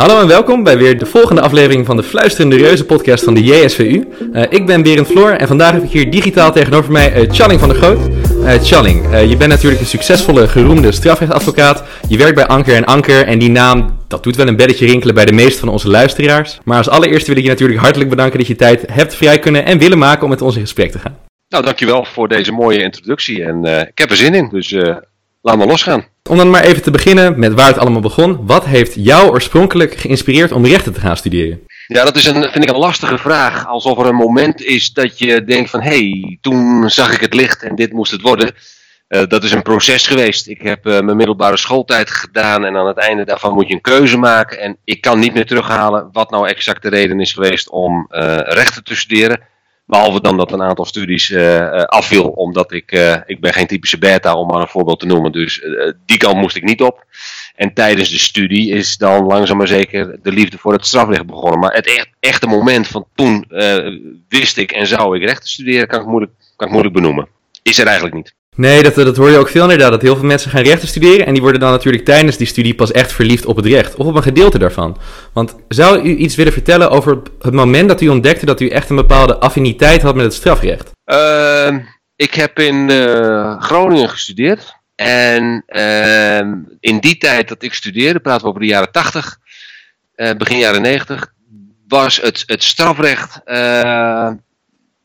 Hallo en welkom bij weer de volgende aflevering van de Fluisterende Reuzen podcast van de JSVU. Uh, ik ben Berend Floor en vandaag heb ik hier digitaal tegenover mij uh, Challing van der Groot. Uh, Challing, je bent natuurlijk een succesvolle, geroemde strafrechtadvocaat. Je werkt bij Anker en Anker en die naam, dat doet wel een belletje rinkelen bij de meeste van onze luisteraars. Maar als allereerste wil ik je natuurlijk hartelijk bedanken dat je tijd hebt vrij kunnen en willen maken om met ons in gesprek te gaan. Nou, dankjewel voor deze mooie introductie en ik heb er zin in, dus laten we losgaan. Om dan maar even te beginnen met waar het allemaal begon. Wat heeft jou oorspronkelijk geïnspireerd om rechten te gaan studeren? Ja, dat is een, vind ik een lastige vraag. Alsof er een moment is dat je denkt van... hé, hey, toen zag ik het licht en dit moest het worden. Uh, dat is een proces geweest. Ik heb uh, mijn middelbare schooltijd gedaan en aan het einde daarvan moet je een keuze maken. En ik kan niet meer terughalen wat nou exact de reden is geweest om uh, rechten te studeren. Behalve dan dat een aantal studies uh, afviel, omdat ik, uh, ik ben geen typische beta, om maar een voorbeeld te noemen. Dus die kant moest ik niet op. En tijdens de studie is dan langzaam maar zeker de liefde voor het strafrecht begonnen. Maar het echt, echte moment van toen wist ik en zou ik rechten studeren, kan ik, moeilijk, kan ik moeilijk benoemen. Is er eigenlijk niet. Nee, dat, dat hoor je ook veel inderdaad. Dat heel veel mensen gaan rechten studeren. En die worden dan natuurlijk tijdens die studie pas echt verliefd op het recht. Of op een gedeelte daarvan. Want zou u iets willen vertellen over het moment dat u ontdekte dat u echt een bepaalde affiniteit had met het strafrecht? Uh, ik heb in uh, Groningen gestudeerd. En uh, in die tijd dat ik studeerde, praten we over de jaren 80, uh, begin jaren 90, was het, het strafrecht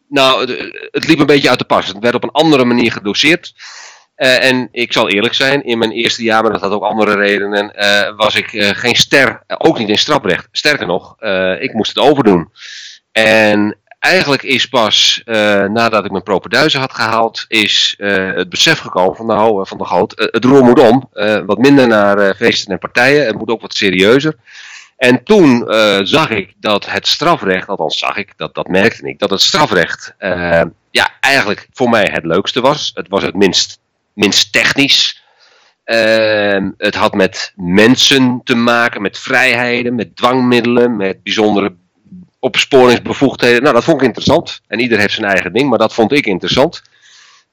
nou, het liep een beetje uit de pas. Het werd op een andere manier gedoseerd. Uh, en ik zal eerlijk zijn, in mijn eerste jaar, maar dat had ook andere redenen, uh, was ik uh, geen ster, ook niet in strafrecht. Sterker nog, ik moest het overdoen. En eigenlijk is pas nadat ik mijn propenduizen had gehaald, is het besef gekomen van nou, van de goot, het roer moet om. wat minder naar feesten en partijen, het moet ook wat serieuzer. En toen uh, zag ik dat het strafrecht, althans zag ik, dat, dat merkte ik, dat het strafrecht uh, ja, eigenlijk voor mij het leukste was. Het was het minst, minst technisch. Uh, het had met mensen te maken, met vrijheden, met dwangmiddelen, met bijzondere opsporingsbevoegdheden. Nou, dat vond ik interessant. En ieder heeft zijn eigen ding, maar dat vond ik interessant.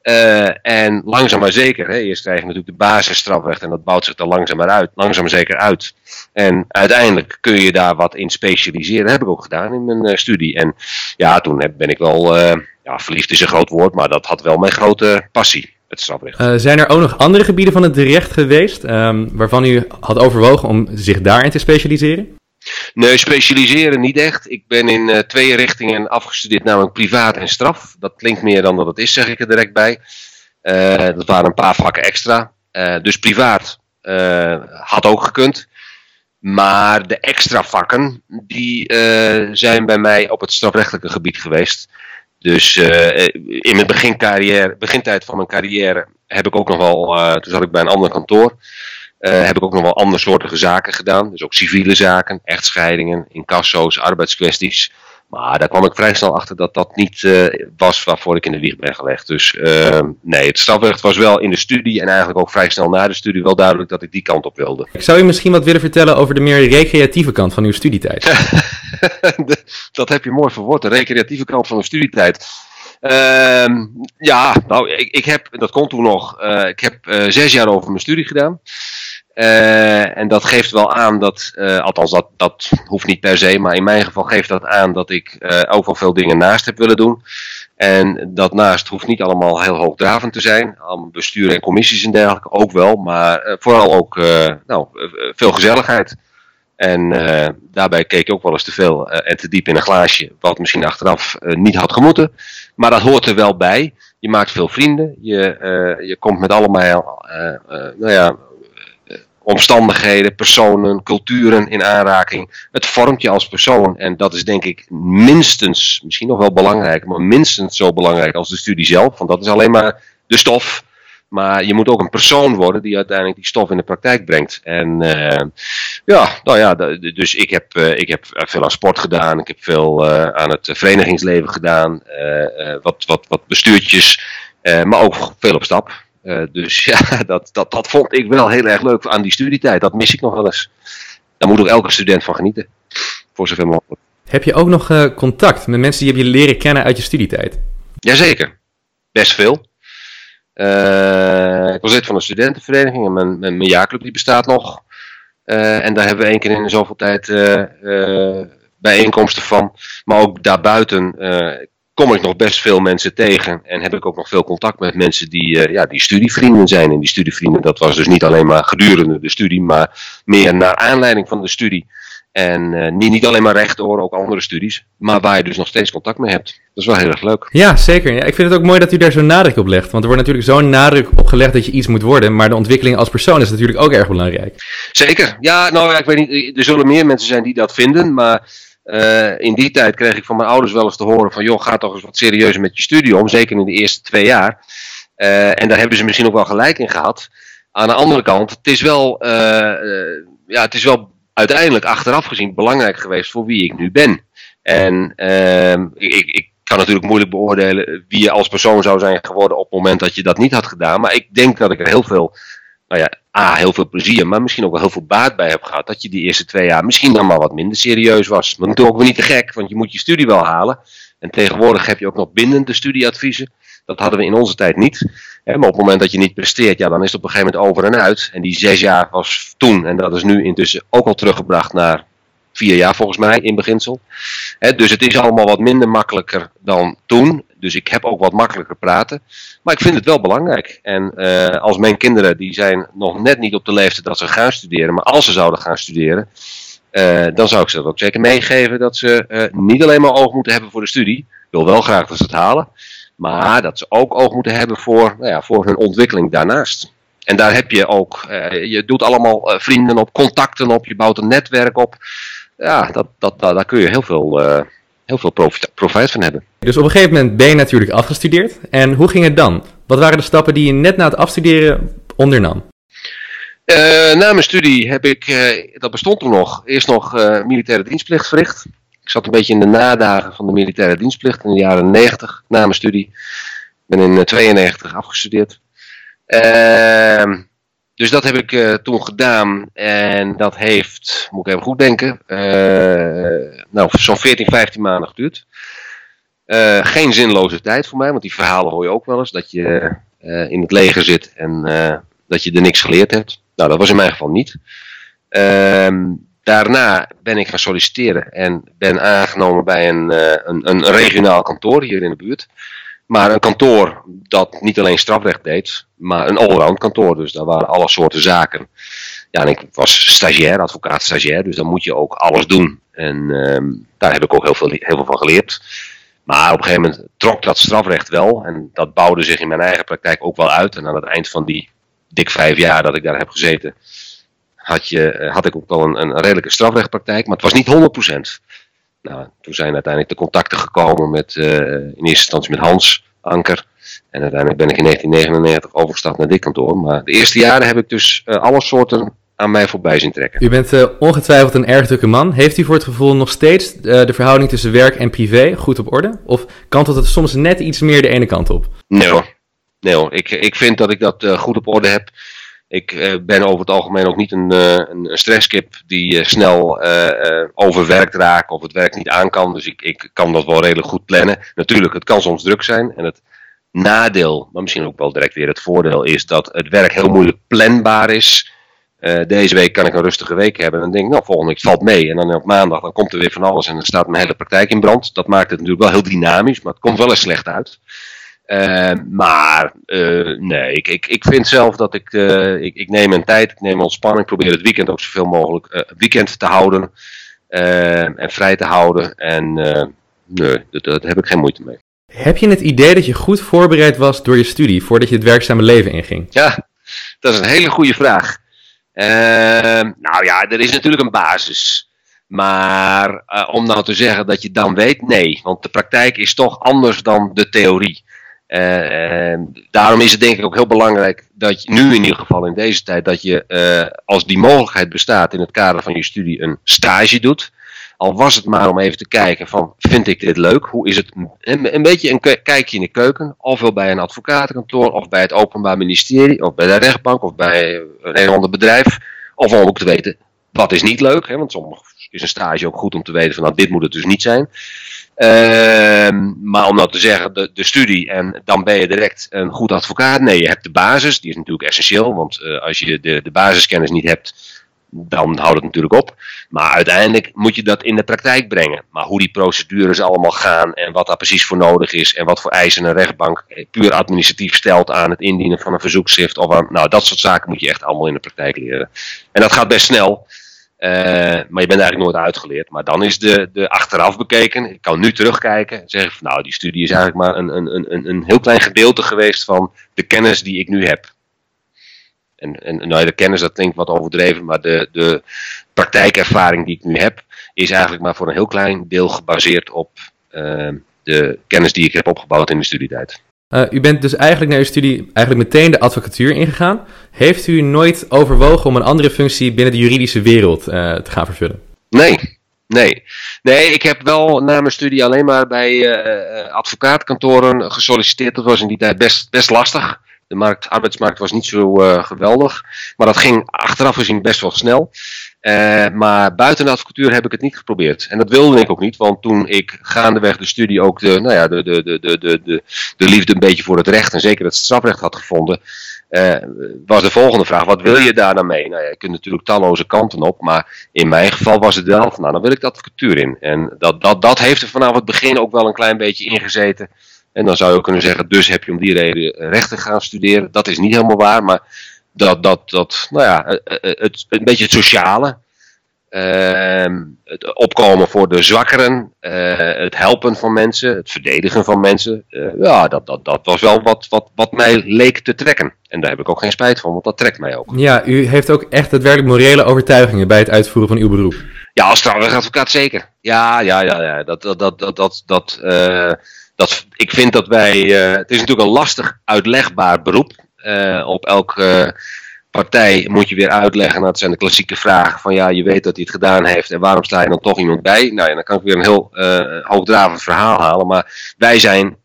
Uh, en langzaam maar zeker, hè, eerst krijg je natuurlijk de basisstrafrecht en dat bouwt zich dan langzaam maar uit, langzaam maar zeker uit. En uiteindelijk kun je daar wat in specialiseren, dat heb ik ook gedaan in mijn uh, studie. En ja, toen heb, ben ik wel, uh, ja, verliefd is een groot woord, maar dat had wel mijn grote passie, het strafrecht. zijn er ook nog andere gebieden van het recht geweest, um, waarvan u had overwogen om zich daarin te specialiseren? Nee, specialiseren niet echt. Ik ben in uh, twee richtingen afgestudeerd, namelijk privaat en straf. Dat klinkt meer dan dat het is, zeg ik er direct bij. Uh, dat waren een paar vakken extra. Uh, dus privaat had ook gekund. Maar de extra vakken, die zijn bij mij op het strafrechtelijke gebied geweest. Dus in mijn begincarrière, begintijd van mijn carrière heb ik ook nog wel, toen zat ik bij een ander kantoor. Uh, heb ik ook nog wel andere soorten zaken gedaan. Dus ook civiele zaken, echtscheidingen, incasso's, arbeidskwesties. Maar daar kwam ik vrij snel achter dat dat niet uh, was waarvoor ik in de wieg ben gelegd. Dus uh, nee, het strafrecht was wel in de studie en eigenlijk ook vrij snel na de studie wel duidelijk dat ik die kant op wilde. Ik zou je misschien wat willen vertellen over de meer recreatieve kant van uw studietijd. dat heb je mooi verwoord, de recreatieve kant van de studietijd. Uh, ja, nou, ik, ik heb, dat kon toen nog, uh, ik heb zes jaar over mijn studie gedaan. Uh, en dat geeft wel aan dat, uh, althans dat, dat hoeft niet per se, maar in mijn geval geeft dat aan dat ik uh, ook wel veel dingen naast heb willen doen. En dat naast hoeft niet allemaal heel hoogdravend te zijn. Allemaal bestuur en commissies en dergelijke ook wel, maar vooral ook nou, veel gezelligheid. En daarbij keek ik ook wel eens te veel en te diep in een glaasje, wat misschien achteraf niet had gemoeten. Maar dat hoort er wel bij. Je maakt veel vrienden, je, je komt met allemaal, nou ja, omstandigheden, personen, culturen in aanraking. Het vormt je als persoon en dat is denk ik minstens, misschien nog wel belangrijk, maar minstens zo belangrijk als de studie zelf. Want dat is alleen maar de stof. Maar je moet ook een persoon worden die uiteindelijk die stof in de praktijk brengt. En uh, ja, nou ja, dus ik heb, uh, ik heb veel aan sport gedaan. Ik heb veel uh, aan het verenigingsleven gedaan. wat, wat, wat bestuurtjes. maar ook veel op stap. Uh, dus ja, dat, dat, dat vond ik wel heel erg leuk aan die studietijd. Dat mis ik nog wel eens. Daar moet ook elke student van genieten. Voor zover mogelijk. Heb je ook nog uh, contact met mensen die heb je leren kennen uit je studietijd? Jazeker. Best veel. Uh, ik was lid van een studentenvereniging en mijn, mijn, mijn jaarclub die bestaat nog. en daar hebben we één keer in zoveel tijd bijeenkomsten van. Maar ook daarbuiten kom ik nog best veel mensen tegen. En heb ik ook nog veel contact met mensen die, ja, die studievrienden zijn. En die studievrienden, dat was dus niet alleen maar gedurende de studie, maar meer naar aanleiding van de studie. En uh, niet, niet alleen maar rechten hoor, ook andere studies. Maar waar je dus nog steeds contact mee hebt. Dat is wel heel erg leuk. Ja, zeker. Ja, ik vind het ook mooi dat u daar zo'n nadruk op legt. Want er wordt natuurlijk zo'n nadruk op gelegd dat je iets moet worden. Maar de ontwikkeling als persoon is natuurlijk ook erg belangrijk. Zeker. Ja, nou ja, ik weet niet. Er zullen meer mensen zijn die dat vinden. Maar uh, in die tijd kreeg ik van mijn ouders wel eens te horen van... joh, ga toch eens wat serieuzer met je studie om. Zeker in de eerste twee jaar. Uh, en daar hebben ze misschien ook wel gelijk in gehad. Aan de andere kant, het is wel, ja, het is wel uiteindelijk achteraf gezien belangrijk geweest voor wie ik nu ben. En uh, ik, ik kan natuurlijk moeilijk beoordelen wie je als persoon zou zijn geworden op het moment dat je dat niet had gedaan. Maar ik denk dat ik er heel veel, nou ja, A, heel veel plezier, maar misschien ook wel heel veel baat bij heb gehad. Dat je die eerste twee jaar misschien dan maar wat minder serieus was. Maar natuurlijk ook weer niet te gek, want je moet je studie wel halen. En tegenwoordig heb je ook nog bindende studieadviezen. Dat hadden we in onze tijd niet. maar op het moment dat je niet presteert, ja, dan is het op een gegeven moment over en uit. En die zes jaar was toen, en dat is nu intussen ook al teruggebracht naar vier jaar volgens mij in beginsel. dus het is allemaal wat minder makkelijker dan toen. Dus ik heb ook wat makkelijker praten. Maar ik vind het wel belangrijk. En uh, als mijn kinderen, die zijn nog net niet op de leeftijd dat ze gaan studeren. Maar als ze zouden gaan studeren, uh, dan zou ik ze dat ook zeker meegeven. Dat ze uh, niet alleen maar oog moeten hebben voor de studie. Ik wil wel graag dat ze het halen. Maar dat ze ook oog moeten hebben voor, nou ja, voor hun ontwikkeling daarnaast. En daar heb je ook, je doet allemaal vrienden op, contacten op, je bouwt een netwerk op. Ja, dat, dat, daar kun je heel veel, heel veel profijt, profijt van hebben. Dus op een gegeven moment ben je natuurlijk afgestudeerd. En hoe ging het dan? Wat waren de stappen die je net na het afstuderen ondernam? na mijn studie heb ik, dat bestond toen nog, eerst nog militaire dienstplicht verricht. Ik zat een beetje in de nadagen van de militaire dienstplicht in de jaren 90 na mijn studie. Ik ben in 92 afgestudeerd. Dus dat heb ik uh, toen gedaan en dat heeft, moet ik even goed denken, uh, nou zo'n 14, 15 maanden geduurd. Uh, geen zinloze tijd voor mij, want die verhalen hoor je ook wel eens, dat je in het leger zit en dat je er niks geleerd hebt. Nou, dat was in mijn geval niet. Ehm, daarna ben ik gaan solliciteren en ben aangenomen bij een, een, een regionaal kantoor hier in de buurt. Maar een kantoor dat niet alleen strafrecht deed, maar een allround kantoor. Dus daar waren alle soorten zaken. Ja, en ik was stagiair, advocaat stagiair, dus dan moet je ook alles doen. En uh, daar heb ik ook heel veel, heel veel van geleerd. Maar op een gegeven moment trok dat strafrecht wel. En dat bouwde zich in mijn eigen praktijk ook wel uit. En aan het eind van die dik vijf jaar dat ik daar heb gezeten, had, je, eh, had ik ook wel een, een redelijke strafrechtpraktijk. Maar het was niet 100%. Nou, toen zijn uiteindelijk de contacten gekomen met, uh, in eerste instantie met Hans Anker. En uiteindelijk ben ik in 1999 overgestapt naar dit kantoor. Maar de eerste jaren heb ik dus uh, alle soorten aan mij voorbij zien trekken. U bent uh, ongetwijfeld een erg drukke man. Heeft u voor het gevoel nog steeds de verhouding tussen werk en privé goed op orde? Of kantelt het soms net iets meer de ene kant op? Nee hoor. Nee hoor. Ik, ik vind dat ik dat goed op orde heb. Ik uh, ben over het algemeen ook niet een, uh, een stresskip die uh, snel overwerkt raakt of het werk niet aan kan. Dus ik, ik kan dat wel redelijk goed plannen. Natuurlijk, het kan soms druk zijn. En het nadeel, maar misschien ook wel direct weer het voordeel, is dat het werk heel moeilijk planbaar is. deze week kan ik een rustige week hebben. En dan denk ik, nou, volgende week valt mee. En dan op maandag dan komt er weer van alles en dan staat mijn hele praktijk in brand. Dat maakt het natuurlijk wel heel dynamisch, maar het komt wel eens slecht uit. Uh, maar uh, nee, ik, ik, ik vind zelf dat ik, uh, ik, ik neem mijn tijd, ik neem mijn ontspanning, probeer het weekend ook zoveel mogelijk weekend te houden en vrij te houden. En nee, dat, daar heb ik geen moeite mee. Heb je het idee dat je goed voorbereid was door je studie voordat je het werkzame leven inging? Ja, dat is een hele goede vraag. Ehm, nou ja, er is natuurlijk een basis. Maar om nou te zeggen dat je dan weet, nee. Want de praktijk is toch anders dan de theorie. Uh, daarom is het denk ik ook heel belangrijk dat je nu in ieder geval in deze tijd dat je uh, als die mogelijkheid bestaat in het kader van je studie een stage doet. Al was het maar om even te kijken van vind ik dit leuk? Hoe is het? Een, beetje een kijkje in de keuken. Ofwel bij een advocatenkantoor of bij het openbaar ministerie of bij de rechtbank of bij een heel ander bedrijf. Of om ook te weten wat is niet leuk. Hè? Want soms is een stage ook goed om te weten van nou dit moet het dus niet zijn. Ehm, maar om nou te zeggen, de, de, studie en dan ben je direct een goed advocaat. Nee, je hebt de basis, die is natuurlijk essentieel. Want uh, als je de, de basiskennis niet hebt, dan houdt het natuurlijk op. Maar uiteindelijk moet je dat in de praktijk brengen. Maar hoe die procedures allemaal gaan en wat daar precies voor nodig is en wat voor eisen een rechtbank eh, puur administratief stelt aan het indienen van een verzoekschrift of aan, nou dat soort zaken moet je echt allemaal in de praktijk leren. En dat gaat best snel. Uh, maar je bent eigenlijk nooit uitgeleerd. Maar dan is de, de achteraf bekeken. Ik kan nu terugkijken en zeggen van nou, die studie is eigenlijk maar een, een, een, een heel klein gedeelte geweest van de kennis die ik nu heb. En, en nou, de kennis, dat klinkt wat overdreven, maar de, de praktijkervaring die ik nu heb, is eigenlijk maar voor een heel klein deel gebaseerd op uh, de kennis die ik heb opgebouwd in de studietijd. Uh, u bent dus eigenlijk naar uw studie eigenlijk meteen de advocatuur ingegaan. Heeft u nooit overwogen om een andere functie binnen de juridische wereld uh, te gaan vervullen? Nee, nee. Nee, ik heb wel na mijn studie alleen maar bij uh, advocaatkantoren gesolliciteerd. Dat was in die tijd best, best lastig. De markt, arbeidsmarkt was niet zo uh, geweldig. Maar dat ging achteraf gezien best wel snel. Uh, maar buiten de advocatuur heb ik het niet geprobeerd. En dat wilde ik ook niet, want toen ik gaandeweg de studie ook de, nou ja, de, de, de, de, de, de liefde een beetje voor het recht en zeker het strafrecht had gevonden, uh, was de volgende vraag: wat wil je daar dan mee? Nou ja, je kunt natuurlijk talloze kanten op, maar in mijn geval was het wel van, nou, dan wil ik de advocatuur in. En dat, dat, dat heeft er vanaf het begin ook wel een klein beetje ingezeten. En dan zou je ook kunnen zeggen, dus heb je om die reden rechten gaan studeren. Dat is niet helemaal waar, maar dat, dat, dat nou ja, het, een beetje het sociale. Uh, het opkomen voor de zwakkeren, uh, het helpen van mensen, het verdedigen van mensen. Uh, ja, dat, dat, dat was wel wat, wat, wat mij leek te trekken. En daar heb ik ook geen spijt van, want dat trekt mij ook. Ja, u heeft ook echt daadwerkelijk morele overtuigingen bij het uitvoeren van uw beroep. Ja, als strafrechtadvocaat zeker. Ja, ja, ja, ja. Dat, dat, dat, dat, dat, dat ik vind dat wij. Uh, het is natuurlijk een lastig uitlegbaar beroep. Uh, op elke partij moet je weer uitleggen. Nou, dat zijn de klassieke vragen: van ja, je weet dat hij het gedaan heeft en waarom sta je dan toch iemand bij? Nou ja, dan kan ik weer een heel uh, hoogdravend verhaal halen. Maar wij zijn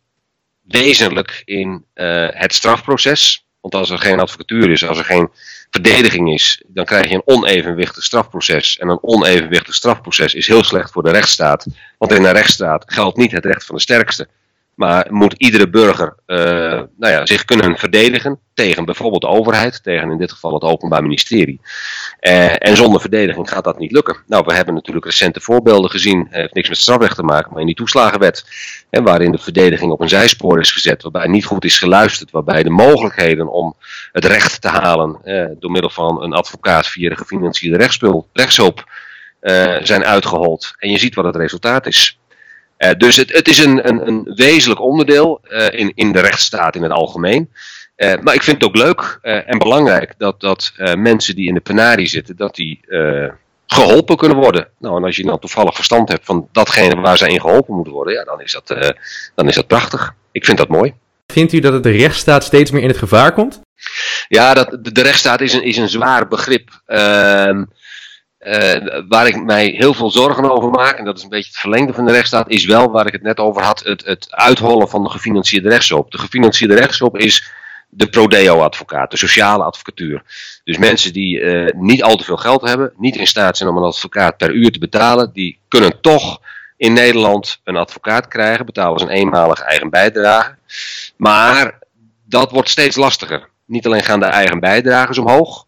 wezenlijk in het strafproces. Want als er geen advocatuur is, als er geen verdediging is, dan krijg je een onevenwichtig strafproces. En een onevenwichtig strafproces is heel slecht voor de rechtsstaat. Want in een rechtsstaat geldt niet het recht van de sterkste. Maar moet iedere burger uh, nou ja, zich kunnen verdedigen tegen bijvoorbeeld de overheid, tegen in dit geval het Openbaar Ministerie. Uh, en zonder verdediging gaat dat niet lukken. Nou, we hebben natuurlijk recente voorbeelden gezien, heeft niks met strafrecht te maken, maar in die toeslagenwet, waarin de verdediging op een zijspoor is gezet, waarbij niet goed is geluisterd, waarbij de mogelijkheden om het recht te halen uh, door middel van een advocaat via de gefinancierde rechtshulp zijn uitgehold. En je ziet wat het resultaat is. Uh, dus het, het is een, een, een wezenlijk onderdeel uh, in, in de rechtsstaat in het algemeen. Uh, maar ik vind het ook leuk en belangrijk dat, dat mensen die in de penarie zitten, dat die geholpen kunnen worden. Nou, en als je dan toevallig verstand hebt van datgene waar ze in geholpen moeten worden, ja, dan is dat, dan is dat prachtig. Ik vind dat mooi. Vindt u dat het de rechtsstaat steeds meer in het gevaar komt? Ja, dat, de, de rechtsstaat is een, is een zwaar begrip. Ehm, uh, waar ik mij heel veel zorgen over maak, en dat is een beetje het verlengde van de rechtsstaat, is wel waar ik het net over had, het, het uithollen van de gefinancierde rechtshulp. De gefinancierde rechtshulp is de prodeo-advocaat, de sociale advocatuur. Dus mensen die uh, niet al te veel geld hebben, niet in staat zijn om een advocaat per uur te betalen, die kunnen toch in Nederland een advocaat krijgen, betalen ze een eenmalige eigen bijdrage. Maar dat wordt steeds lastiger. Niet alleen gaan de eigen bijdrages omhoog,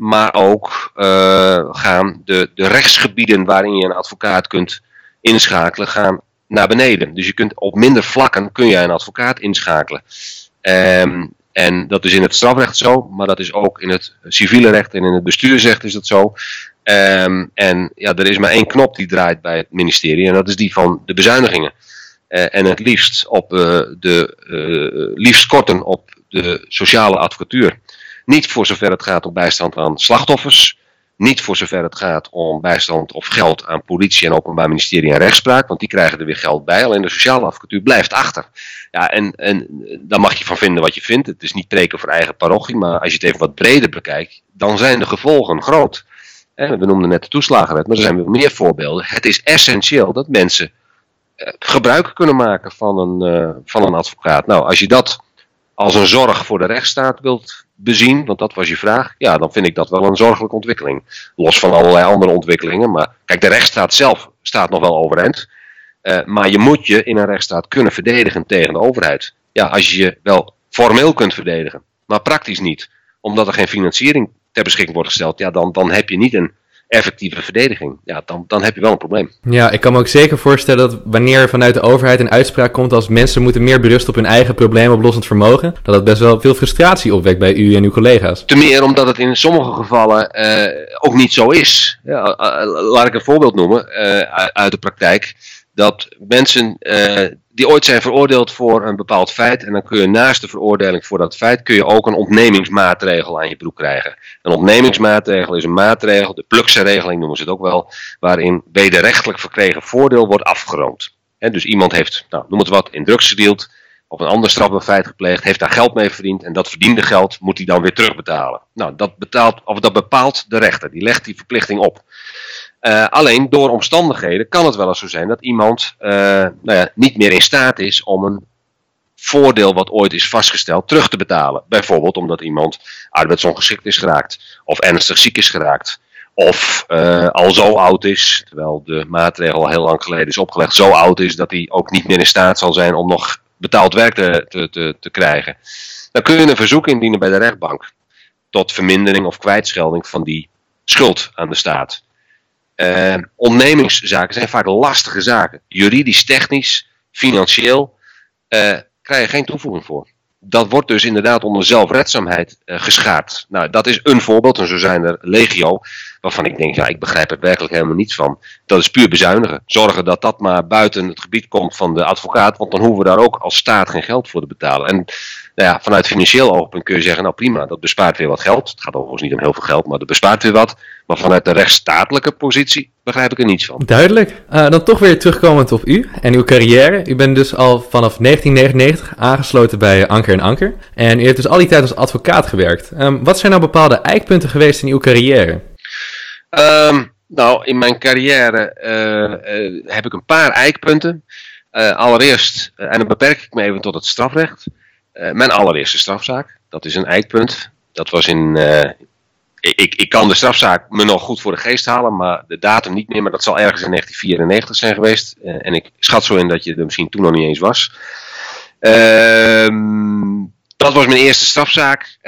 maar ook uh, gaan de, de rechtsgebieden waarin je een advocaat kunt inschakelen, gaan naar beneden. Dus je kunt op minder vlakken kun je een advocaat inschakelen. Um, en dat is in het strafrecht zo, maar dat is ook in het civiele recht en in het bestuursrecht is dat zo. Um, en ja, er is maar één knop die draait bij het ministerie en dat is die van de bezuinigingen. Uh, en het liefst op uh, de liefst korten op de sociale advocatuur. Niet voor zover het gaat om bijstand aan slachtoffers. Niet voor zover het gaat om bijstand of geld aan politie en openbaar ministerie en rechtspraak. Want die krijgen er weer geld bij. Alleen de sociale advocatuur blijft achter. Ja, en, en daar mag je van vinden wat je vindt. Het is niet preken voor eigen parochie. Maar als je het even wat breder bekijkt. Dan zijn de gevolgen groot. We noemden net de toeslagenwet. Maar er zijn weer meer voorbeelden. Het is essentieel dat mensen eh, gebruik kunnen maken van een, van een advocaat. Nou, als je dat als een zorg voor de rechtsstaat wilt bezien, want dat was je vraag, ja, dan vind ik dat wel een zorgelijke ontwikkeling. Los van allerlei andere ontwikkelingen. Maar kijk, de rechtsstaat zelf staat nog wel overeind. Uh, maar je moet je in een rechtsstaat kunnen verdedigen tegen de overheid. Ja, als je je wel formeel kunt verdedigen, maar praktisch niet. Omdat er geen financiering ter beschikking wordt gesteld, ja, dan, dan heb je niet een effectieve verdediging, ja, dan, dan heb je wel een probleem. Ja, ik kan me ook zeker voorstellen dat wanneer vanuit de overheid een uitspraak komt als mensen moeten meer berusten op hun eigen probleemoplossend vermogen, dat het best wel veel frustratie opwekt bij u en uw collega's. Te meer omdat het in sommige gevallen uh, ook niet zo is. Ja, uh, laat ik een voorbeeld noemen uh, uit de praktijk. Dat mensen die ooit zijn veroordeeld voor een bepaald feit. En dan kun je naast de veroordeling voor dat feit kun je ook een ontnemingsmaatregel aan je broek krijgen. Een ontnemingsmaatregel is een maatregel, de plukse regeling noemen ze het ook wel, waarin wederrechtelijk verkregen voordeel wordt afgeroomd. dus iemand heeft, nou, noem het wat, in drugs gedeeld of een ander strafbaar feit gepleegd, heeft daar geld mee verdiend en dat verdiende geld moet hij dan weer terugbetalen. Nou, dat, betaalt, of dat bepaalt de rechter, die legt die verplichting op. Uh, alleen door omstandigheden kan het wel eens zo zijn dat iemand uh, nou ja, niet meer in staat is om een voordeel wat ooit is vastgesteld terug te betalen. Bijvoorbeeld omdat iemand arbeidsongeschikt is geraakt of ernstig ziek is geraakt. Of uh, al zo oud is, terwijl de maatregel al heel lang geleden is opgelegd, zo oud is dat hij ook niet meer in staat zal zijn om nog betaald werk te, te, te, te krijgen. Dan kun je een verzoek indienen bij de rechtbank tot vermindering of kwijtschelding van die schuld aan de staat. Uh, ondernemingszaken zijn vaak lastige zaken. Juridisch, technisch, financieel uh, krijg je geen toevoeging voor. Dat wordt dus inderdaad onder zelfredzaamheid uh, geschaard. Nou, dat is een voorbeeld, en zo zijn er legio, waarvan ik denk, ja, ik begrijp er werkelijk helemaal niets van. Dat is puur bezuinigen. Zorgen dat dat maar buiten het gebied komt van de advocaat, want dan hoeven we daar ook als staat geen geld voor te betalen. En nou ja, vanuit financieel oogpunt kun je zeggen, nou prima, dat bespaart weer wat geld. Het gaat overigens niet om heel veel geld, maar dat bespaart weer wat. Maar vanuit de rechtsstatelijke positie begrijp ik er niets van. Duidelijk. Uh, dan toch weer terugkomend op u en uw carrière. U bent dus al vanaf 1999 aangesloten bij Anker en Anker. En u heeft dus al die tijd als advocaat gewerkt. Um, wat zijn nou bepaalde eikpunten geweest in uw carrière? Um, nou, in mijn carrière uh, uh, heb ik een paar eikpunten. allereerst, en dan beperk ik me even tot het strafrecht. Uh, mijn allereerste strafzaak. Dat is een eikpunt. Dat was in. Uh, ik, ik kan de strafzaak me nog goed voor de geest halen, maar de datum niet meer. Maar dat zal ergens in 1994 zijn geweest. Uh, en ik schat zo in dat je er misschien toen nog niet eens was. Ehm, dat was mijn eerste strafzaak.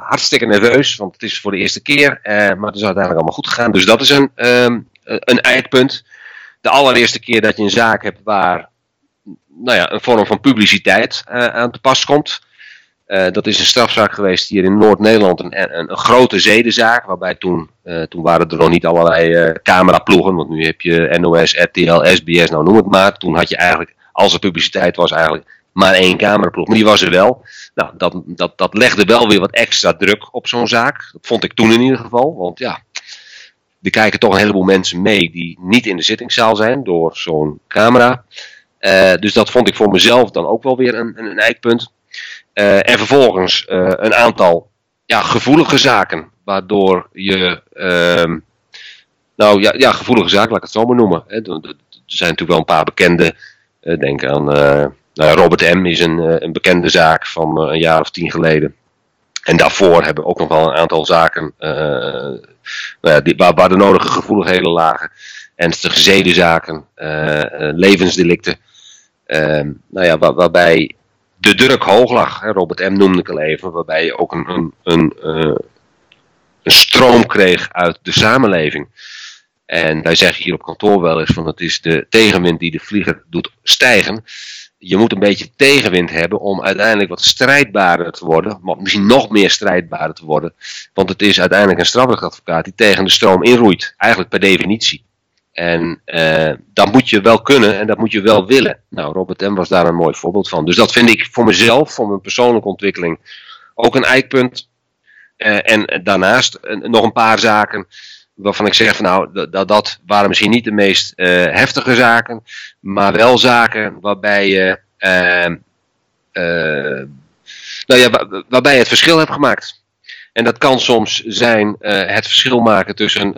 hartstikke nerveus, want het is voor de eerste keer. maar het is uiteindelijk allemaal goed gegaan. Dus dat is een, um, een eikpunt. De allereerste keer dat je een zaak hebt waar nou ja, een vorm van publiciteit uh, aan te pas komt. Dat is een strafzaak geweest hier in Noord-Nederland, een, een, een, grote zedenzaak, waarbij toen, toen waren er nog niet allerlei cameraploegen, want nu heb je NOS, RTL, SBS, nou noem het maar. Toen had je eigenlijk, als er publiciteit was, eigenlijk maar één cameraploeg, maar die was er wel. Nou, dat, dat, dat legde wel weer wat extra druk op zo'n zaak. Dat vond ik toen in ieder geval, want ja, er kijken toch een heleboel mensen mee die niet in de zittingszaal zijn door zo'n camera. Uh, dus dat vond ik voor mezelf dan ook wel weer een, een, een eikpunt. Uh, en vervolgens uh, een aantal ja, gevoelige zaken, waardoor je. Uh, nou ja, ja, gevoelige zaken, laat ik het zo maar noemen. Hè. Er zijn natuurlijk wel een paar bekende. denk aan. Nou, Robert M. is een, een bekende zaak van een jaar of tien geleden. En daarvoor hebben we ook nog wel een aantal zaken nou die, waar, de nodige gevoeligheden lagen ernstige zedenzaken, uh, levensdelicten. Uh, nou ja, waar, waarbij de druk hoog lag. Hè, Robert M. noemde ik al even, waarbij je ook een, een, een, een stroom kreeg uit de samenleving. En wij zeggen hier op kantoor wel eens van het is de tegenwind die de vlieger doet stijgen. Je moet een beetje tegenwind hebben om uiteindelijk wat strijdbaarder te worden. Misschien nog meer strijdbaarder te worden. Want het is uiteindelijk een strafrechtadvocaat die tegen de stroom inroeit. Eigenlijk per definitie. En uh, dat moet je wel kunnen en dat moet je wel willen. Nou, Robert M. was daar een mooi voorbeeld van. Dus dat vind ik voor mezelf, voor mijn persoonlijke ontwikkeling, ook een eikpunt. Uh, en daarnaast uh, nog een paar zaken waarvan ik zeg van nou, dat, dat waren misschien niet de meest heftige zaken, maar wel zaken waarbij je, nou ja, waar, waarbij je het verschil hebt gemaakt. En dat kan soms zijn uh, het verschil maken tussen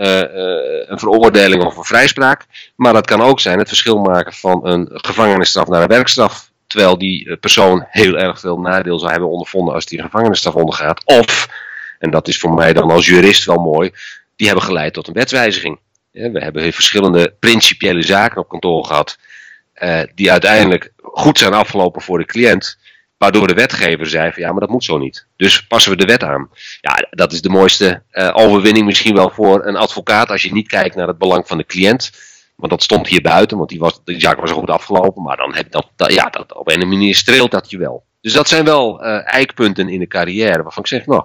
een veroordeling of een vrijspraak. Maar dat kan ook zijn het verschil maken van een gevangenisstraf naar een werkstraf. Terwijl die persoon heel erg veel nadeel zou hebben ondervonden als die gevangenisstraf ondergaat. Of, en dat is voor mij dan als jurist wel mooi, die hebben geleid tot een wetswijziging. We hebben verschillende principiële zaken op kantoor gehad. die uiteindelijk goed zijn afgelopen voor de cliënt. Waardoor de wetgever zei van ja, maar dat moet zo niet. Dus passen we de wet aan. Ja, dat is de mooiste uh, overwinning misschien wel voor een advocaat als je niet kijkt naar het belang van de cliënt. Want dat stond hier buiten, want die, was, die zaak was goed afgelopen. Maar dan heb dat, dat, ja, dat, op een manier streelt dat je wel. Dus dat zijn wel uh, eikpunten in de carrière waarvan ik zeg, nou,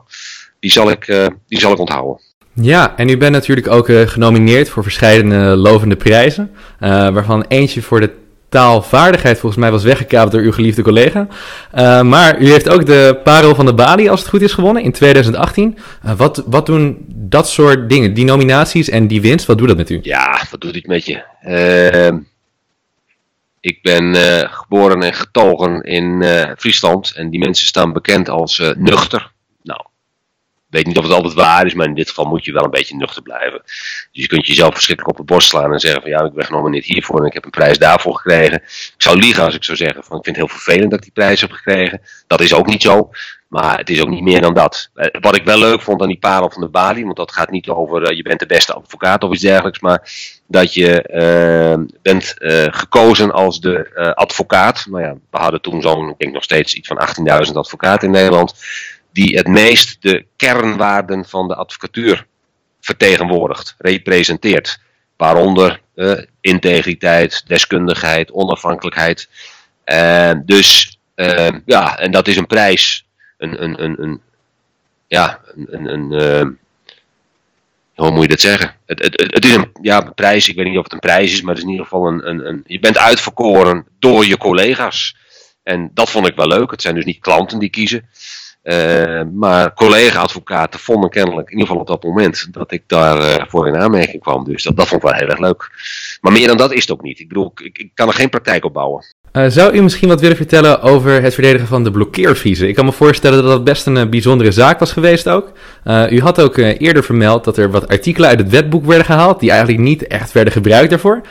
die zal ik, die zal ik onthouden. Ja, en u bent natuurlijk ook uh, genomineerd voor verschillende lovende prijzen. waarvan eentje voor de taalvaardigheid volgens mij was weggekaapt door uw geliefde collega. Uh, maar u heeft ook de Parel van de Bali, als het goed is, gewonnen in 2018. Uh, wat, wat doen dat soort dingen, die nominaties en die winst, wat doet dat met u? Ja, wat doet het met je? Uh, ik ben geboren en getogen in Friesland en die mensen staan bekend als nuchter. Weet niet of het altijd waar is, maar in dit geval moet je wel een beetje nuchter blijven. Dus je kunt jezelf verschrikkelijk op de borst slaan en zeggen van ja, ik ben genomineerd hiervoor en ik heb een prijs daarvoor gekregen. Ik zou liegen als ik zou zeggen van ik vind het heel vervelend dat ik die prijs heb gekregen. Dat is ook niet zo, maar het is ook niet meer dan dat. Eh, wat ik wel leuk vond aan die parel van de Bali, want dat gaat niet over uh, je bent de beste advocaat of iets dergelijks, maar dat je uh, bent gekozen als de advocaat. Nou ja, we hadden toen zo'n, ik denk nog steeds iets van 18.000 advocaten in Nederland die het meest de kernwaarden van de advocatuur vertegenwoordigt, representeert. Waaronder uh, integriteit, deskundigheid, onafhankelijkheid. Uh, dus uh, ja, en dat is een prijs. Een, een, een, een ja, een, een, hoe moet je dat zeggen? Het, het, het, is een ja, prijs, ik weet niet of het een prijs is, maar het is in ieder geval een, een, een. Je bent uitverkoren door je collega's. En dat vond ik wel leuk. Het zijn dus niet klanten die kiezen. Uh, maar collega-advocaten vonden kennelijk, in ieder geval op dat moment, dat ik daarvoor uh, voor in aanmerking kwam. Dus dat, dat vond ik wel heel erg leuk. Maar meer dan dat is het ook niet. Ik bedoel, ik, ik kan er geen praktijk op bouwen. Uh, zou u misschien wat willen vertellen over het verdedigen van de blokkeerviezen? Ik kan me voorstellen dat dat best een bijzondere zaak was geweest ook. u had ook eerder vermeld dat er wat artikelen uit het wetboek werden gehaald, die eigenlijk niet echt werden gebruikt daarvoor.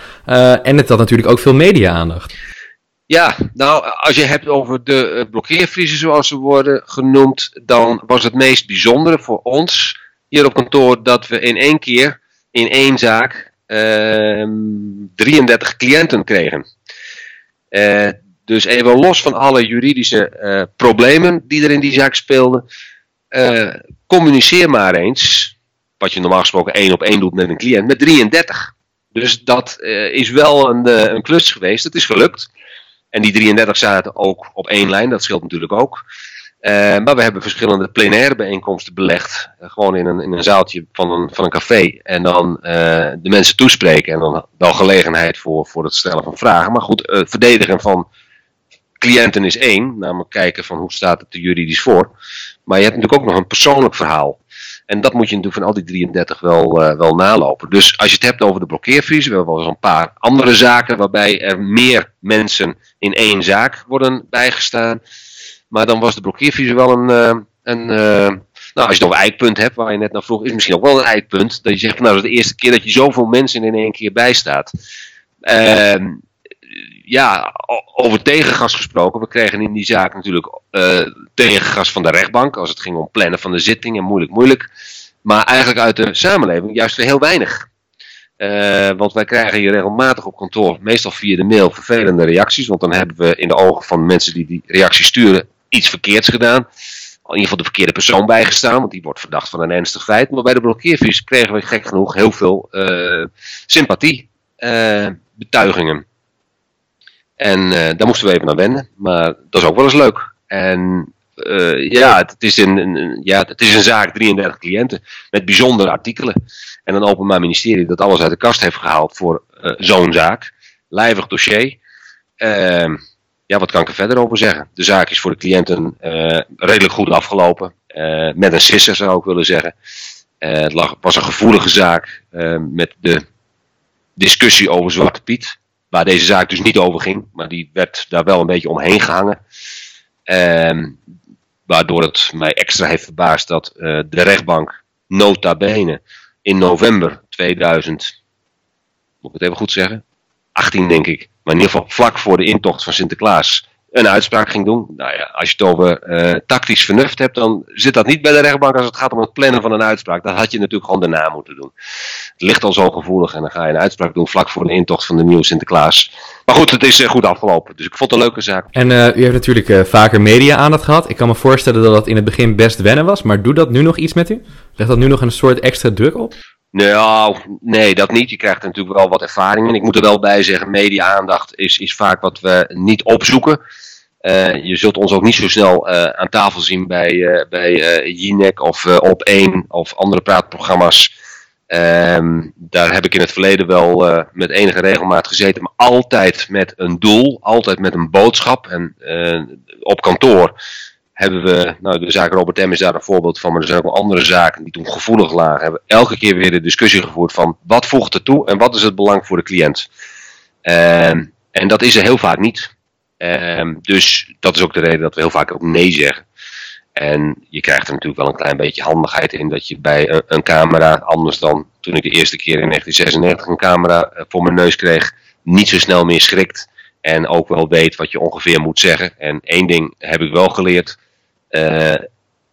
en het had natuurlijk ook veel media-aandacht. Ja, nou, als je hebt over de uh, blokkeervriezen zoals ze worden genoemd, dan was het meest bijzondere voor ons hier op kantoor dat we in één keer, in één zaak, uh, 33 cliënten kregen. Uh, dus even los van alle juridische uh, problemen die er in die zaak speelden, communiceer maar eens, wat je normaal gesproken één op één doet met een cliënt, met 33. Dus dat is wel een, een klus geweest, het is gelukt. En die 33 zaten ook op één lijn, dat scheelt natuurlijk ook. Uh, maar we hebben verschillende plenaire bijeenkomsten belegd. Uh, gewoon in een, in een zaaltje van een, van een café. En dan uh, de mensen toespreken. En dan wel gelegenheid voor, voor het stellen van vragen. Maar goed, verdedigen van cliënten is één. Namelijk kijken van hoe staat het er juridisch voor. Maar je hebt natuurlijk ook nog een persoonlijk verhaal. En dat moet je natuurlijk van al die 33 wel, uh, wel nalopen. Dus als je het hebt over de blokkeervriezen, we hebben wel eens een paar andere zaken waarbij er meer mensen in één zaak worden bijgestaan. Maar dan was de blokkeervriezen wel een, uh, een uh, nou, als je nog een eikpunt hebt, waar je net naar vroeg, is misschien ook wel een eikpunt. Dat je zegt, nou, dat is de eerste keer dat je zoveel mensen in één keer bijstaat. Uh, ja, over tegengas gesproken. We kregen in die zaak natuurlijk uh, tegengas van de rechtbank. Als het ging om plannen van de zittingen. Moeilijk, moeilijk. Maar eigenlijk uit de samenleving juist heel weinig. Uh, want wij krijgen hier regelmatig op kantoor, meestal via de mail, vervelende reacties. Want dan hebben we in de ogen van mensen die die reacties sturen iets verkeerds gedaan. In ieder geval de verkeerde persoon bijgestaan, want die wordt verdacht van een ernstig feit. Maar bij de blokkeervies kregen we gek genoeg heel veel uh, sympathie, betuigingen. En uh, daar moesten we even naar wennen. Maar dat is ook wel eens leuk. En uh, ja, het is een, een, ja, het is een zaak, 33 cliënten, met bijzondere artikelen. En een openbaar ministerie dat alles uit de kast heeft gehaald voor uh, zo'n zaak. Lijvig dossier. Uh, ja, wat kan ik er verder over zeggen? De zaak is voor de cliënten redelijk goed afgelopen. met een sisser zou ik willen zeggen. het lag, was een gevoelige zaak met de discussie over Zwarte Piet. Waar deze zaak dus niet over ging, maar die werd daar wel een beetje omheen gehangen. Um, waardoor het mij extra heeft verbaasd dat uh, de rechtbank nota bene in november 2000, moet ik het even goed zeggen? 18 denk ik, maar in ieder geval vlak voor de intocht van Sinterklaas een uitspraak ging doen. Nou ja, als je het over uh, tactisch vernuft hebt, dan zit dat niet bij de rechtbank als het gaat om het plannen van een uitspraak. Dat had je natuurlijk gewoon daarna moeten doen. Het ligt al zo gevoelig en dan ga je een uitspraak doen vlak voor de intocht van de nieuwe Sinterklaas. Maar goed, het is uh, goed afgelopen, dus ik vond het een leuke zaak. En uh, u heeft natuurlijk vaker media-aandacht gehad. Ik kan me voorstellen dat dat in het begin best wennen was, maar doet dat nu nog iets met u? Legt dat nu nog een soort extra druk op? Nou, nee, dat niet. Je krijgt natuurlijk wel wat ervaring. En ik moet er wel bij zeggen, media-aandacht is, is vaak wat we niet opzoeken. Uh, je zult ons ook niet zo snel uh, aan tafel zien bij, uh, bij Jinek of Op1 of andere praatprogramma's. Um, daar heb ik in het verleden wel met enige regelmaat gezeten, maar altijd met een doel, altijd met een boodschap. En op kantoor hebben we, nou de zaak Robert M is daar een voorbeeld van, maar er zijn ook andere zaken die toen gevoelig lagen. Hebben elke keer weer de discussie gevoerd van wat voegt er toe en wat is het belang voor de cliënt. Um, en dat is er heel vaak niet. Um, dus dat is ook de reden dat we heel vaak ook nee zeggen. En je krijgt er natuurlijk wel een klein beetje handigheid in dat je bij een, een camera, anders dan toen ik de eerste keer in 1996 een camera eh, voor mijn neus kreeg, niet zo snel meer schrikt. En ook wel weet wat je ongeveer moet zeggen. En één ding heb ik wel geleerd. Uh,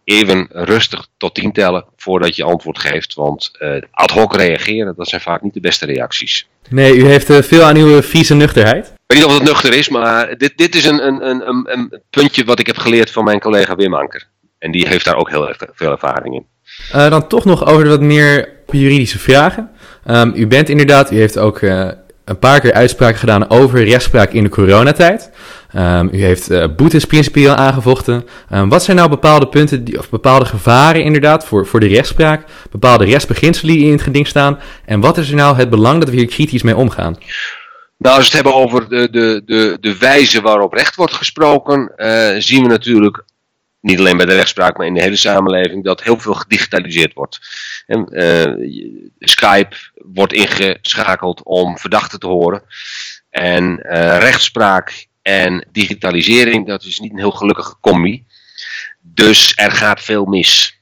even rustig tot tien tellen voordat je antwoord geeft. Want uh, ad hoc reageren, dat zijn vaak niet de beste reacties. Nee, u heeft uh, veel aan uw vieze nuchterheid. Ik weet niet of het nuchter is, maar dit, dit is een, een, een, een puntje wat ik heb geleerd van mijn collega Wim Anker. En die heeft daar ook heel erg veel ervaring in. Uh, dan toch nog over wat meer juridische vragen. Um, u bent inderdaad, u heeft ook een paar keer uitspraken gedaan over rechtspraak in de coronatijd. Um, u heeft uh, boetes principieel aangevochten. Um, wat zijn nou bepaalde punten, die, of bepaalde gevaren inderdaad voor, voor de rechtspraak? Bepaalde rechtsbeginselen die in het geding staan? En wat is er nou het belang dat we hier kritisch mee omgaan? Nou, als we het hebben over de, de, de, de wijze waarop recht wordt gesproken, uh, zien we natuurlijk niet alleen bij de rechtspraak, maar in de hele samenleving, dat heel veel gedigitaliseerd wordt. En, uh, Skype wordt ingeschakeld om verdachten te horen. En rechtspraak en digitalisering, dat is niet een heel gelukkige combi. Dus er gaat veel mis.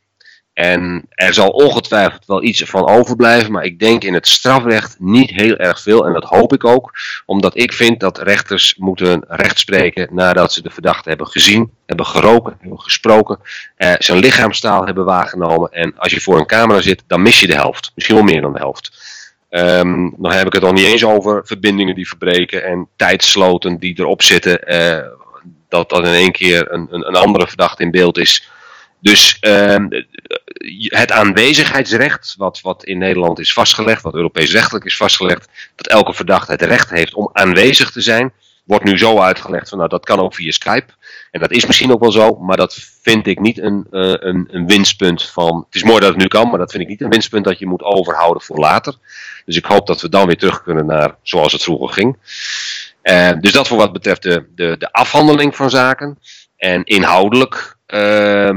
En er zal ongetwijfeld wel iets van overblijven, maar ik denk in het strafrecht niet heel erg veel. En dat hoop ik ook, omdat ik vind dat rechters moeten rechtspreken nadat ze de verdachte hebben gezien, hebben geroken, hebben gesproken, eh, zijn lichaamstaal hebben waargenomen. En als je voor een camera zit, dan mis je de helft, misschien wel meer dan de helft. Um, dan heb ik het nog niet eens over verbindingen die verbreken en tijdsloten die erop zitten. Uh, dat dan in één keer een, een, een andere verdachte in beeld is. Dus uh, het aanwezigheidsrecht, wat, wat in Nederland is vastgelegd, wat Europees rechtelijk is vastgelegd, dat elke verdachte het recht heeft om aanwezig te zijn, wordt nu zo uitgelegd van nou dat kan ook via Skype. En dat is misschien ook wel zo, maar dat vind ik niet een, uh, een, een winstpunt van. Het is mooi dat het nu kan, maar dat vind ik niet een winstpunt dat je moet overhouden voor later. Dus ik hoop dat we dan weer terug kunnen naar zoals het vroeger ging. Uh, dus dat voor wat betreft de, de, de afhandeling van zaken. En inhoudelijk. Uh,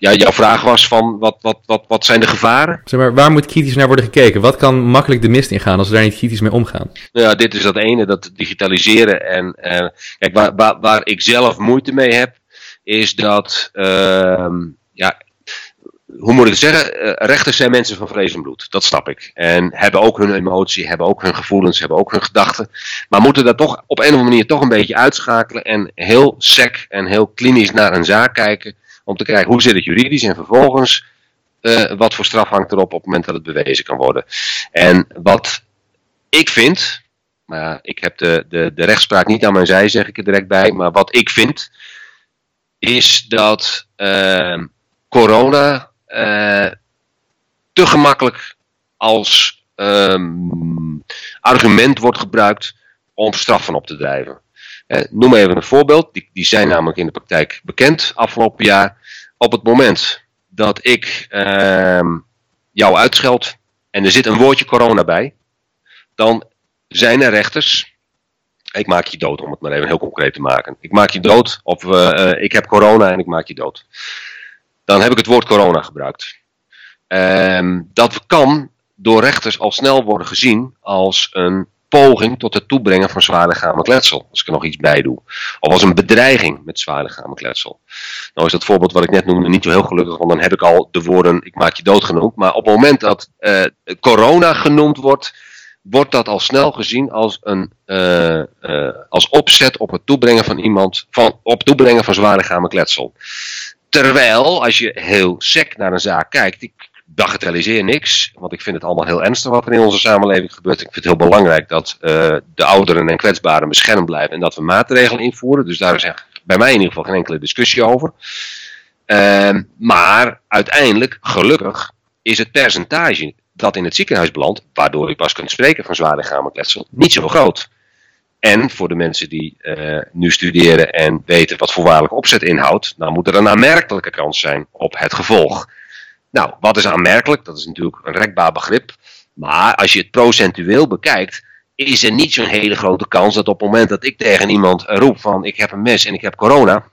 ja, jouw vraag was van wat, wat, wat, wat zijn de gevaren? Zeg maar, waar moet kritisch naar worden gekeken? Wat kan makkelijk de mist ingaan als we daar niet kritisch mee omgaan? Ja, dit is dat ene, dat digitaliseren. En uh, kijk, waar, waar, waar ik zelf moeite mee heb, is dat, uh, ja, hoe moet ik het zeggen? Uh, rechters zijn mensen van vlees en bloed. Dat snap ik. En hebben ook hun emotie, hebben ook hun gevoelens, hebben ook hun gedachten. Maar moeten dat toch op een of andere manier toch een beetje uitschakelen. En heel sec en heel klinisch naar een zaak kijken. Om te kijken hoe zit het juridisch en vervolgens uh, wat voor straf hangt erop op het moment dat het bewezen kan worden. En wat ik vind, maar ik heb de, de, de rechtspraak niet aan mijn zij, zeg ik er direct bij. Maar wat ik vind, is dat uh, corona uh, te gemakkelijk als um, argument wordt gebruikt om straffen op te drijven. Uh, noem even een voorbeeld, die, die zijn namelijk in de praktijk bekend afgelopen jaar. Op het moment dat ik uh, jou uitscheld en er zit een woordje corona bij, dan zijn er rechters. Ik maak je dood, om het maar even heel concreet te maken. Ik maak je dood, of uh, ik heb corona en ik maak je dood dan heb ik het woord corona gebruikt. Um, dat kan door rechters al snel worden gezien als een poging tot het toebrengen van zwaar lichamelijk letsel. Als ik er nog iets bij doe. Of als een bedreiging met zwaar lichamelijk letsel. Nou is dat voorbeeld wat ik net noemde niet zo heel gelukkig, want dan heb ik al de woorden ik maak je dood genoemd. Maar op het moment dat uh, corona genoemd wordt, wordt dat al snel gezien als een uh, uh, als opzet op het toebrengen van iemand, van, op toebrengen van zware kletsel. Terwijl, als je heel sec naar een zaak kijkt, ik bagatelliseer niks, want ik vind het allemaal heel ernstig wat er in onze samenleving gebeurt. Ik vind het heel belangrijk dat uh, de ouderen en kwetsbaren beschermd blijven en dat we maatregelen invoeren. Dus daar is bij mij in ieder geval geen enkele discussie over. Uh, maar uiteindelijk, gelukkig, is het percentage dat in het ziekenhuis belandt, waardoor je pas kunt spreken van zwaar lichamelijk niet zo groot. En voor de mensen die uh, nu studeren en weten wat voorwaardelijke opzet inhoudt, dan moet er een aanmerkelijke kans zijn op het gevolg. Nou, wat is aanmerkelijk? Dat is natuurlijk een rekbaar begrip. Maar als je het procentueel bekijkt, is er niet zo'n hele grote kans dat op het moment dat ik tegen iemand roep van ik heb een mes en ik heb corona,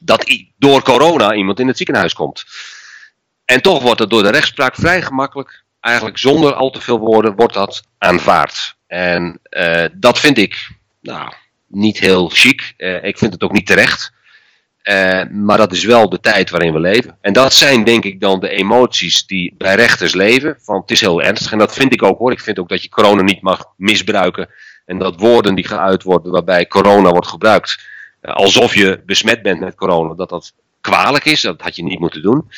dat door corona iemand in het ziekenhuis komt. En toch wordt het door de rechtspraak vrij gemakkelijk, eigenlijk zonder al te veel woorden, wordt dat aanvaard. En uh, dat vind ik nou, niet heel chic. Uh, ik vind het ook niet terecht. Uh, maar dat is wel de tijd waarin we leven. En dat zijn denk ik dan de emoties die bij rechters leven. Van het is heel ernstig. En dat vind ik ook hoor. Ik vind ook dat je corona niet mag misbruiken. En dat woorden die geuit worden waarbij corona wordt gebruikt. Uh, alsof je besmet bent met corona. Dat dat kwalijk is. Dat had je niet moeten doen.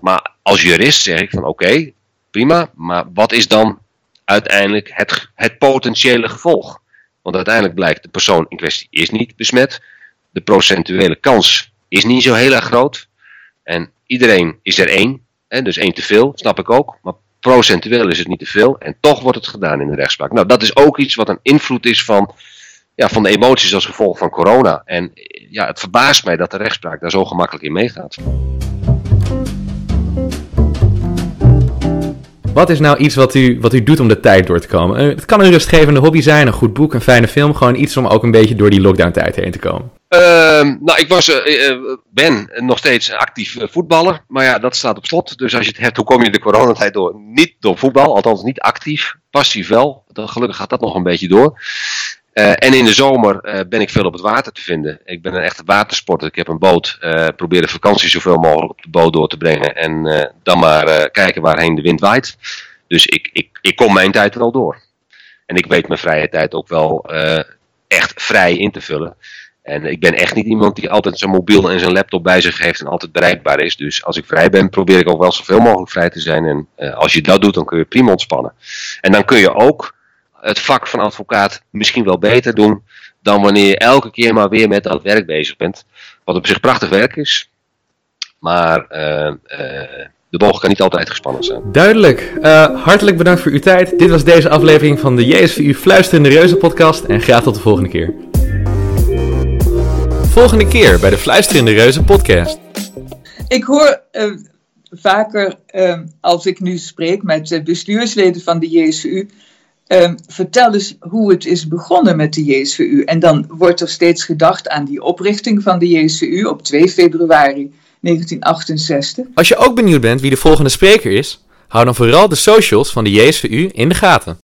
Maar als jurist zeg ik van oké, prima. Maar wat is dan uiteindelijk het, het potentiële gevolg? Want uiteindelijk blijkt de persoon in kwestie is niet besmet. De procentuele kans is niet zo heel erg groot. En iedereen is er één. Hè, dus één te veel, snap ik ook. Maar procentueel is het niet te veel. En toch wordt het gedaan in de rechtspraak. Nou, dat is ook iets wat een invloed is van, ja, van de emoties als gevolg van corona. En ja, het verbaast mij dat de rechtspraak daar zo gemakkelijk in meegaat. Wat is nou iets wat u, wat u doet om de tijd door te komen? Het kan een rustgevende hobby zijn, een goed boek, een fijne film. Gewoon iets om ook een beetje door die lockdown tijd heen te komen. Uh, nou, ik was, uh, ben nog steeds actief voetballer. Maar ja, dat staat op slot. Dus als je het hebt, hoe kom je de coronatijd door? Niet door voetbal, althans niet actief. Passief wel. Dan, gelukkig gaat dat nog een beetje door. En in de zomer ben ik veel op het water te vinden. Ik ben een echte watersporter. Ik heb een boot. probeer de vakantie zoveel mogelijk op de boot door te brengen. En dan maar kijken waarheen de wind waait. Dus ik, ik, ik kom mijn tijd wel door. En ik weet mijn vrije tijd ook wel echt vrij in te vullen. En ik ben echt niet iemand die altijd zijn mobiel en zijn laptop bij zich heeft en altijd bereikbaar is. Dus als ik vrij ben, probeer ik ook wel zoveel mogelijk vrij te zijn. En uh, als je dat doet, dan kun je prima ontspannen. En dan kun je ook het vak van advocaat misschien wel beter doen dan wanneer je elke keer maar weer met dat werk bezig bent. Wat op zich prachtig werk is. Maar uh, uh, de boog kan niet altijd gespannen zijn. Duidelijk. Hartelijk bedankt voor uw tijd. Dit was deze aflevering van de JSVU Fluisterende Reuzen podcast. En graag tot de volgende keer volgende keer bij de Fluisterende Reuzen podcast. Ik hoor uh, vaker, uh, als ik nu spreek met bestuursleden van de JSVU, uh, vertel eens hoe het is begonnen met de JSVU. En dan wordt er steeds gedacht aan die oprichting van de JSVU op 2 februari 1968. Als je ook benieuwd bent wie de volgende spreker is, hou dan vooral de socials van de JSVU in de gaten.